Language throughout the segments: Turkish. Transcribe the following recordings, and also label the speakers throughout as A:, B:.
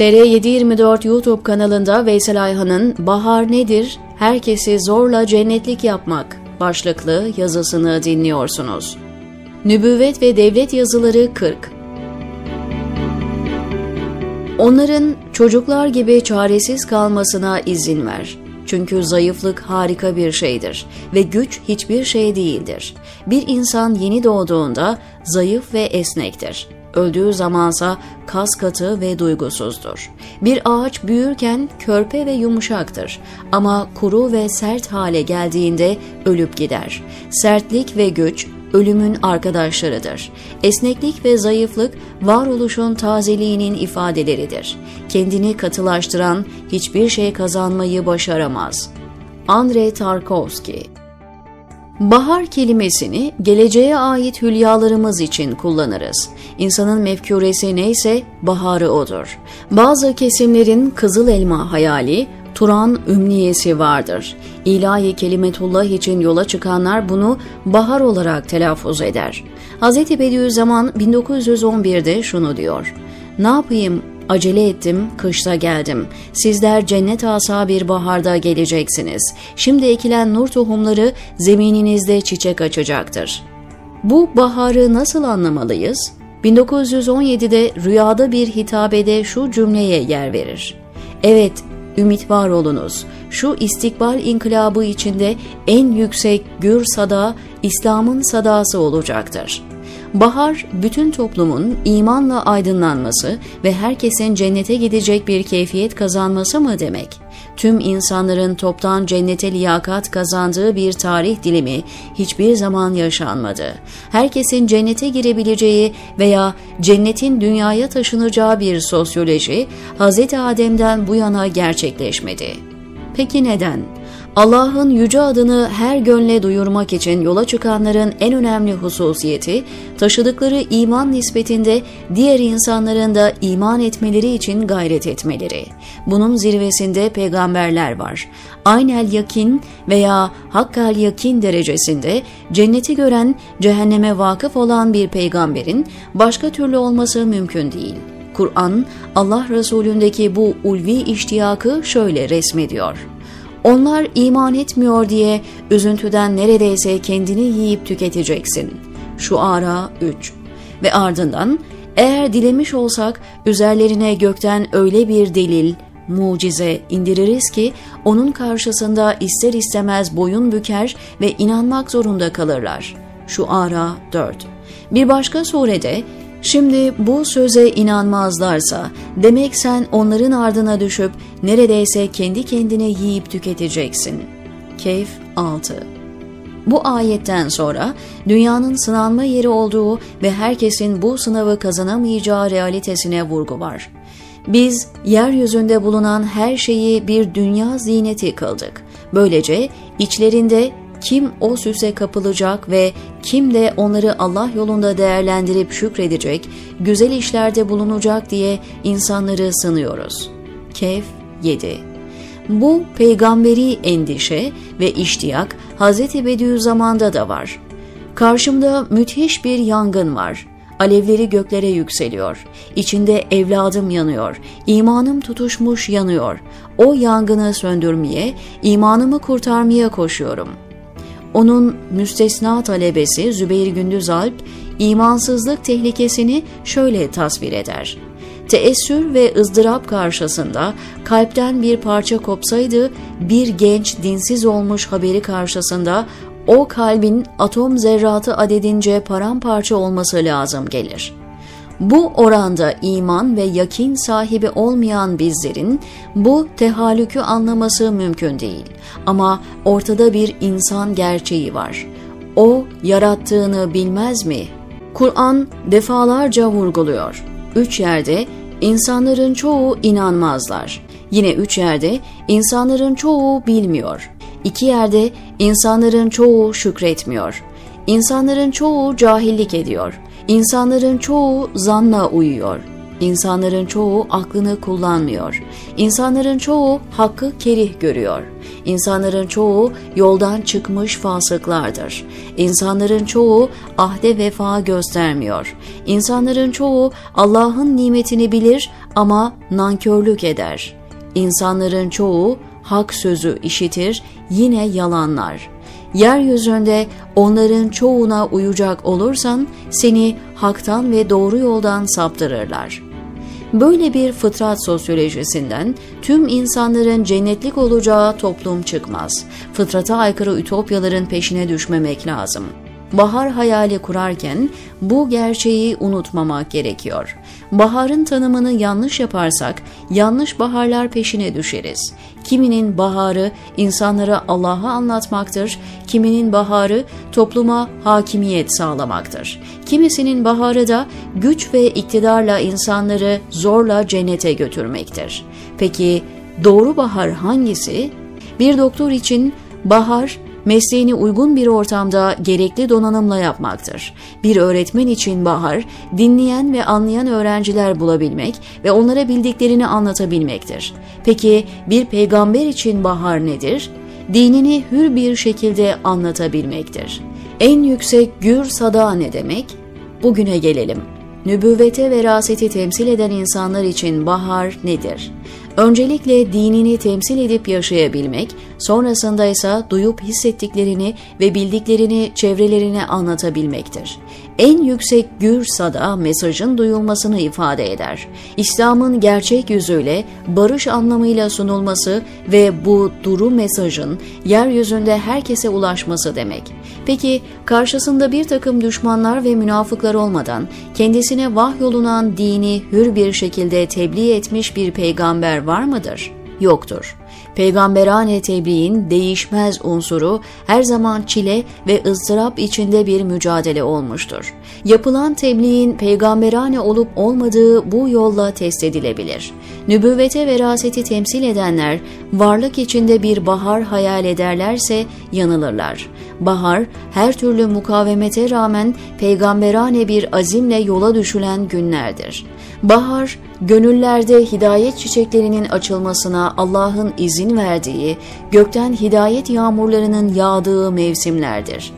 A: TR724 YouTube kanalında Veysel Ayhan'ın Bahar Nedir? Herkesi zorla cennetlik yapmak başlıklı yazısını dinliyorsunuz. Nübüvvet ve Devlet Yazıları 40 Onların çocuklar gibi çaresiz kalmasına izin ver. Çünkü zayıflık harika bir şeydir ve güç hiçbir şey değildir. Bir insan yeni doğduğunda zayıf ve esnektir. Öldüğü zamansa kas katı ve duygusuzdur. Bir ağaç büyürken körpe ve yumuşaktır ama kuru ve sert hale geldiğinde ölüp gider. Sertlik ve güç ölümün arkadaşlarıdır. Esneklik ve zayıflık varoluşun tazeliğinin ifadeleridir. Kendini katılaştıran hiçbir şey kazanmayı başaramaz. Andrei Tarkovski Bahar kelimesini geleceğe ait hülyalarımız için kullanırız. İnsanın mefkuresi neyse baharı odur. Bazı kesimlerin kızıl elma hayali, Turan ümniyesi vardır. İlahi kelimetullah için yola çıkanlar bunu bahar olarak telaffuz eder. Hz. Bediüzzaman 1911'de şunu diyor. Ne yapayım Acele ettim, kışta geldim. Sizler cennet asa bir baharda geleceksiniz. Şimdi ekilen nur tohumları zemininizde çiçek açacaktır. Bu baharı nasıl anlamalıyız? 1917'de rüyada bir hitabede şu cümleye yer verir. Evet, ümit var olunuz. Şu istikbal inkılabı içinde en yüksek gür sada İslam'ın sadası olacaktır.'' Bahar, bütün toplumun imanla aydınlanması ve herkesin cennete gidecek bir keyfiyet kazanması mı demek? Tüm insanların toptan cennete liyakat kazandığı bir tarih dilimi hiçbir zaman yaşanmadı. Herkesin cennete girebileceği veya cennetin dünyaya taşınacağı bir sosyoloji Hz. Adem'den bu yana gerçekleşmedi. Peki neden? Allah'ın yüce adını her gönle duyurmak için yola çıkanların en önemli hususiyeti, taşıdıkları iman nispetinde diğer insanların da iman etmeleri için gayret etmeleri. Bunun zirvesinde peygamberler var. Aynel yakin veya hakkal yakin derecesinde cenneti gören, cehenneme vakıf olan bir peygamberin başka türlü olması mümkün değil. Kur'an, Allah Resulündeki bu ulvi iştiyakı şöyle resmediyor. Onlar iman etmiyor diye üzüntüden neredeyse kendini yiyip tüketeceksin. Şu ara 3 Ve ardından eğer dilemiş olsak üzerlerine gökten öyle bir delil, mucize indiririz ki onun karşısında ister istemez boyun büker ve inanmak zorunda kalırlar. Şu ara 4 Bir başka surede Şimdi bu söze inanmazlarsa demek sen onların ardına düşüp neredeyse kendi kendine yiyip tüketeceksin. Keyf 6 bu ayetten sonra dünyanın sınanma yeri olduğu ve herkesin bu sınavı kazanamayacağı realitesine vurgu var. Biz yeryüzünde bulunan her şeyi bir dünya zineti kıldık. Böylece içlerinde kim o süse kapılacak ve kim de onları Allah yolunda değerlendirip şükredecek, güzel işlerde bulunacak diye insanları sınıyoruz. Kehf 7 Bu peygamberi endişe ve iştiyak Hz. Bediüzzaman'da da var. Karşımda müthiş bir yangın var. Alevleri göklere yükseliyor. İçinde evladım yanıyor. İmanım tutuşmuş yanıyor. O yangını söndürmeye, imanımı kurtarmaya koşuyorum.'' Onun müstesna talebesi Zübeyir Gündüz Alp, imansızlık tehlikesini şöyle tasvir eder. Teessür ve ızdırap karşısında kalpten bir parça kopsaydı, bir genç dinsiz olmuş haberi karşısında o kalbin atom zerratı adedince paramparça olması lazım gelir.'' Bu oranda iman ve yakin sahibi olmayan bizlerin bu tehallükü anlaması mümkün değil. Ama ortada bir insan gerçeği var. O yarattığını bilmez mi? Kur'an defalarca vurguluyor. Üç yerde insanların çoğu inanmazlar. Yine üç yerde insanların çoğu bilmiyor. İki yerde insanların çoğu şükretmiyor. İnsanların çoğu cahillik ediyor. İnsanların çoğu zanla uyuyor. İnsanların çoğu aklını kullanmıyor. İnsanların çoğu hakkı kerih görüyor. İnsanların çoğu yoldan çıkmış fasıklardır. İnsanların çoğu ahde vefa göstermiyor. İnsanların çoğu Allah'ın nimetini bilir ama nankörlük eder. İnsanların çoğu hak sözü işitir, yine yalanlar. Yeryüzünde onların çoğuna uyacak olursan seni haktan ve doğru yoldan saptırırlar.'' Böyle bir fıtrat sosyolojisinden tüm insanların cennetlik olacağı toplum çıkmaz. Fıtrata aykırı ütopyaların peşine düşmemek lazım. Bahar hayali kurarken bu gerçeği unutmamak gerekiyor. Baharın tanımını yanlış yaparsak yanlış baharlar peşine düşeriz. Kiminin baharı insanlara Allah'ı anlatmaktır, kiminin baharı topluma hakimiyet sağlamaktır. Kimisinin baharı da güç ve iktidarla insanları zorla cennete götürmektir. Peki doğru bahar hangisi? Bir doktor için bahar mesleğini uygun bir ortamda gerekli donanımla yapmaktır. Bir öğretmen için bahar, dinleyen ve anlayan öğrenciler bulabilmek ve onlara bildiklerini anlatabilmektir. Peki bir peygamber için bahar nedir? Dinini hür bir şekilde anlatabilmektir. En yüksek gür sada ne demek? Bugüne gelelim. Nübüvvete veraseti temsil eden insanlar için bahar nedir? Öncelikle dinini temsil edip yaşayabilmek, sonrasında ise duyup hissettiklerini ve bildiklerini çevrelerine anlatabilmektir. En yüksek gür sada mesajın duyulmasını ifade eder. İslam'ın gerçek yüzüyle barış anlamıyla sunulması ve bu duru mesajın yeryüzünde herkese ulaşması demek. Peki karşısında bir takım düşmanlar ve münafıklar olmadan kendisine vahyolunan dini hür bir şekilde tebliğ etmiş bir peygamber var mıdır? Yoktur. Peygamberane tebliğin değişmez unsuru her zaman çile ve ızdırap içinde bir mücadele olmuştur. Yapılan tebliğin peygamberane olup olmadığı bu yolla test edilebilir. Nübüvvete veraseti temsil edenler varlık içinde bir bahar hayal ederlerse yanılırlar. Bahar her türlü mukavemete rağmen peygamberane bir azimle yola düşülen günlerdir. Bahar, gönüllerde hidayet çiçeklerinin açılmasına Allah'ın izin verdiği, gökten hidayet yağmurlarının yağdığı mevsimlerdir.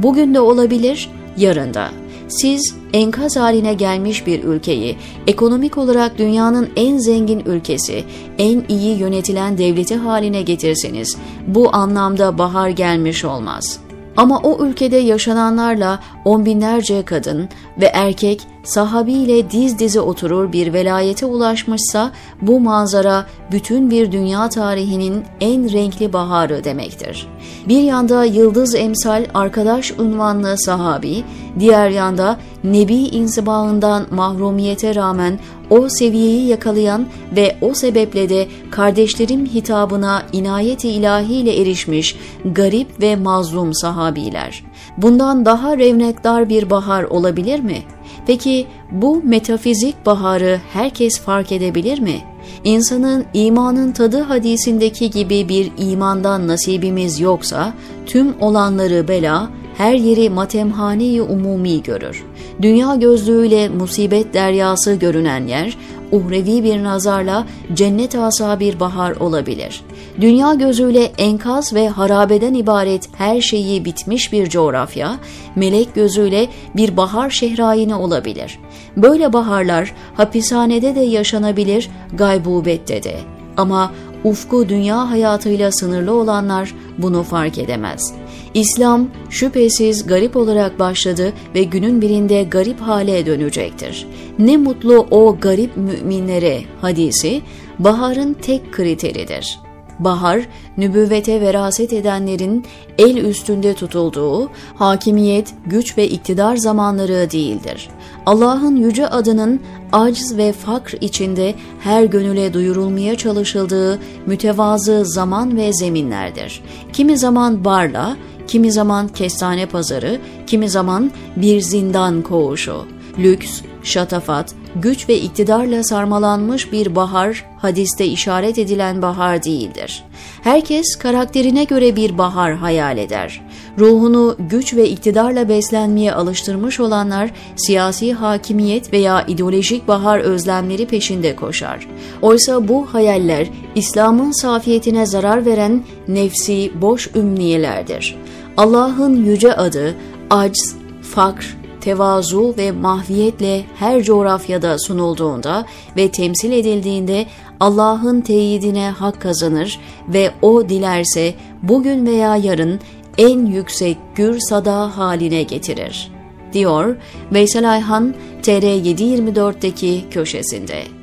A: Bugün de olabilir, yarın da. Siz enkaz haline gelmiş bir ülkeyi, ekonomik olarak dünyanın en zengin ülkesi, en iyi yönetilen devleti haline getirseniz, bu anlamda bahar gelmiş olmaz.'' Ama o ülkede yaşananlarla on binlerce kadın ve erkek sahabiyle diz dize oturur bir velayete ulaşmışsa bu manzara bütün bir dünya tarihinin en renkli baharı demektir. Bir yanda yıldız emsal arkadaş unvanlı sahabi, diğer yanda nebi insibağından mahrumiyete rağmen o seviyeyi yakalayan ve o sebeple de kardeşlerim hitabına inayeti ilahiyle erişmiş garip ve mazlum sahabiler. Bundan daha revnekdar bir bahar olabilir mi? Peki bu metafizik baharı herkes fark edebilir mi? İnsanın imanın tadı hadisindeki gibi bir imandan nasibimiz yoksa tüm olanları bela, her yeri matemhane umumi görür. Dünya gözlüğüyle musibet deryası görünen yer, uhrevi bir nazarla cennet asa bir bahar olabilir. Dünya gözüyle enkaz ve harabeden ibaret her şeyi bitmiş bir coğrafya, melek gözüyle bir bahar şehrayini olabilir. Böyle baharlar hapishanede de yaşanabilir, gaybubette de. Ama ufku dünya hayatıyla sınırlı olanlar bunu fark edemez. İslam şüphesiz garip olarak başladı ve günün birinde garip hale dönecektir. Ne mutlu o garip müminlere hadisi baharın tek kriteridir. Bahar, nübüvvete veraset edenlerin el üstünde tutulduğu, hakimiyet, güç ve iktidar zamanları değildir. Allah'ın yüce adının aciz ve fakr içinde her gönüle duyurulmaya çalışıldığı mütevazı zaman ve zeminlerdir. Kimi zaman barla, kimi zaman kestane pazarı, kimi zaman bir zindan koğuşu. Lüks, şatafat, güç ve iktidarla sarmalanmış bir bahar, hadiste işaret edilen bahar değildir. Herkes karakterine göre bir bahar hayal eder. Ruhunu güç ve iktidarla beslenmeye alıştırmış olanlar siyasi hakimiyet veya ideolojik bahar özlemleri peşinde koşar. Oysa bu hayaller İslam'ın safiyetine zarar veren nefsi boş ümniyelerdir. Allah'ın yüce adı, acz, fakr, tevazu ve mahviyetle her coğrafyada sunulduğunda ve temsil edildiğinde Allah'ın teyidine hak kazanır ve o dilerse bugün veya yarın en yüksek gür sada haline getirir, diyor Veysel Ayhan TR724'deki köşesinde.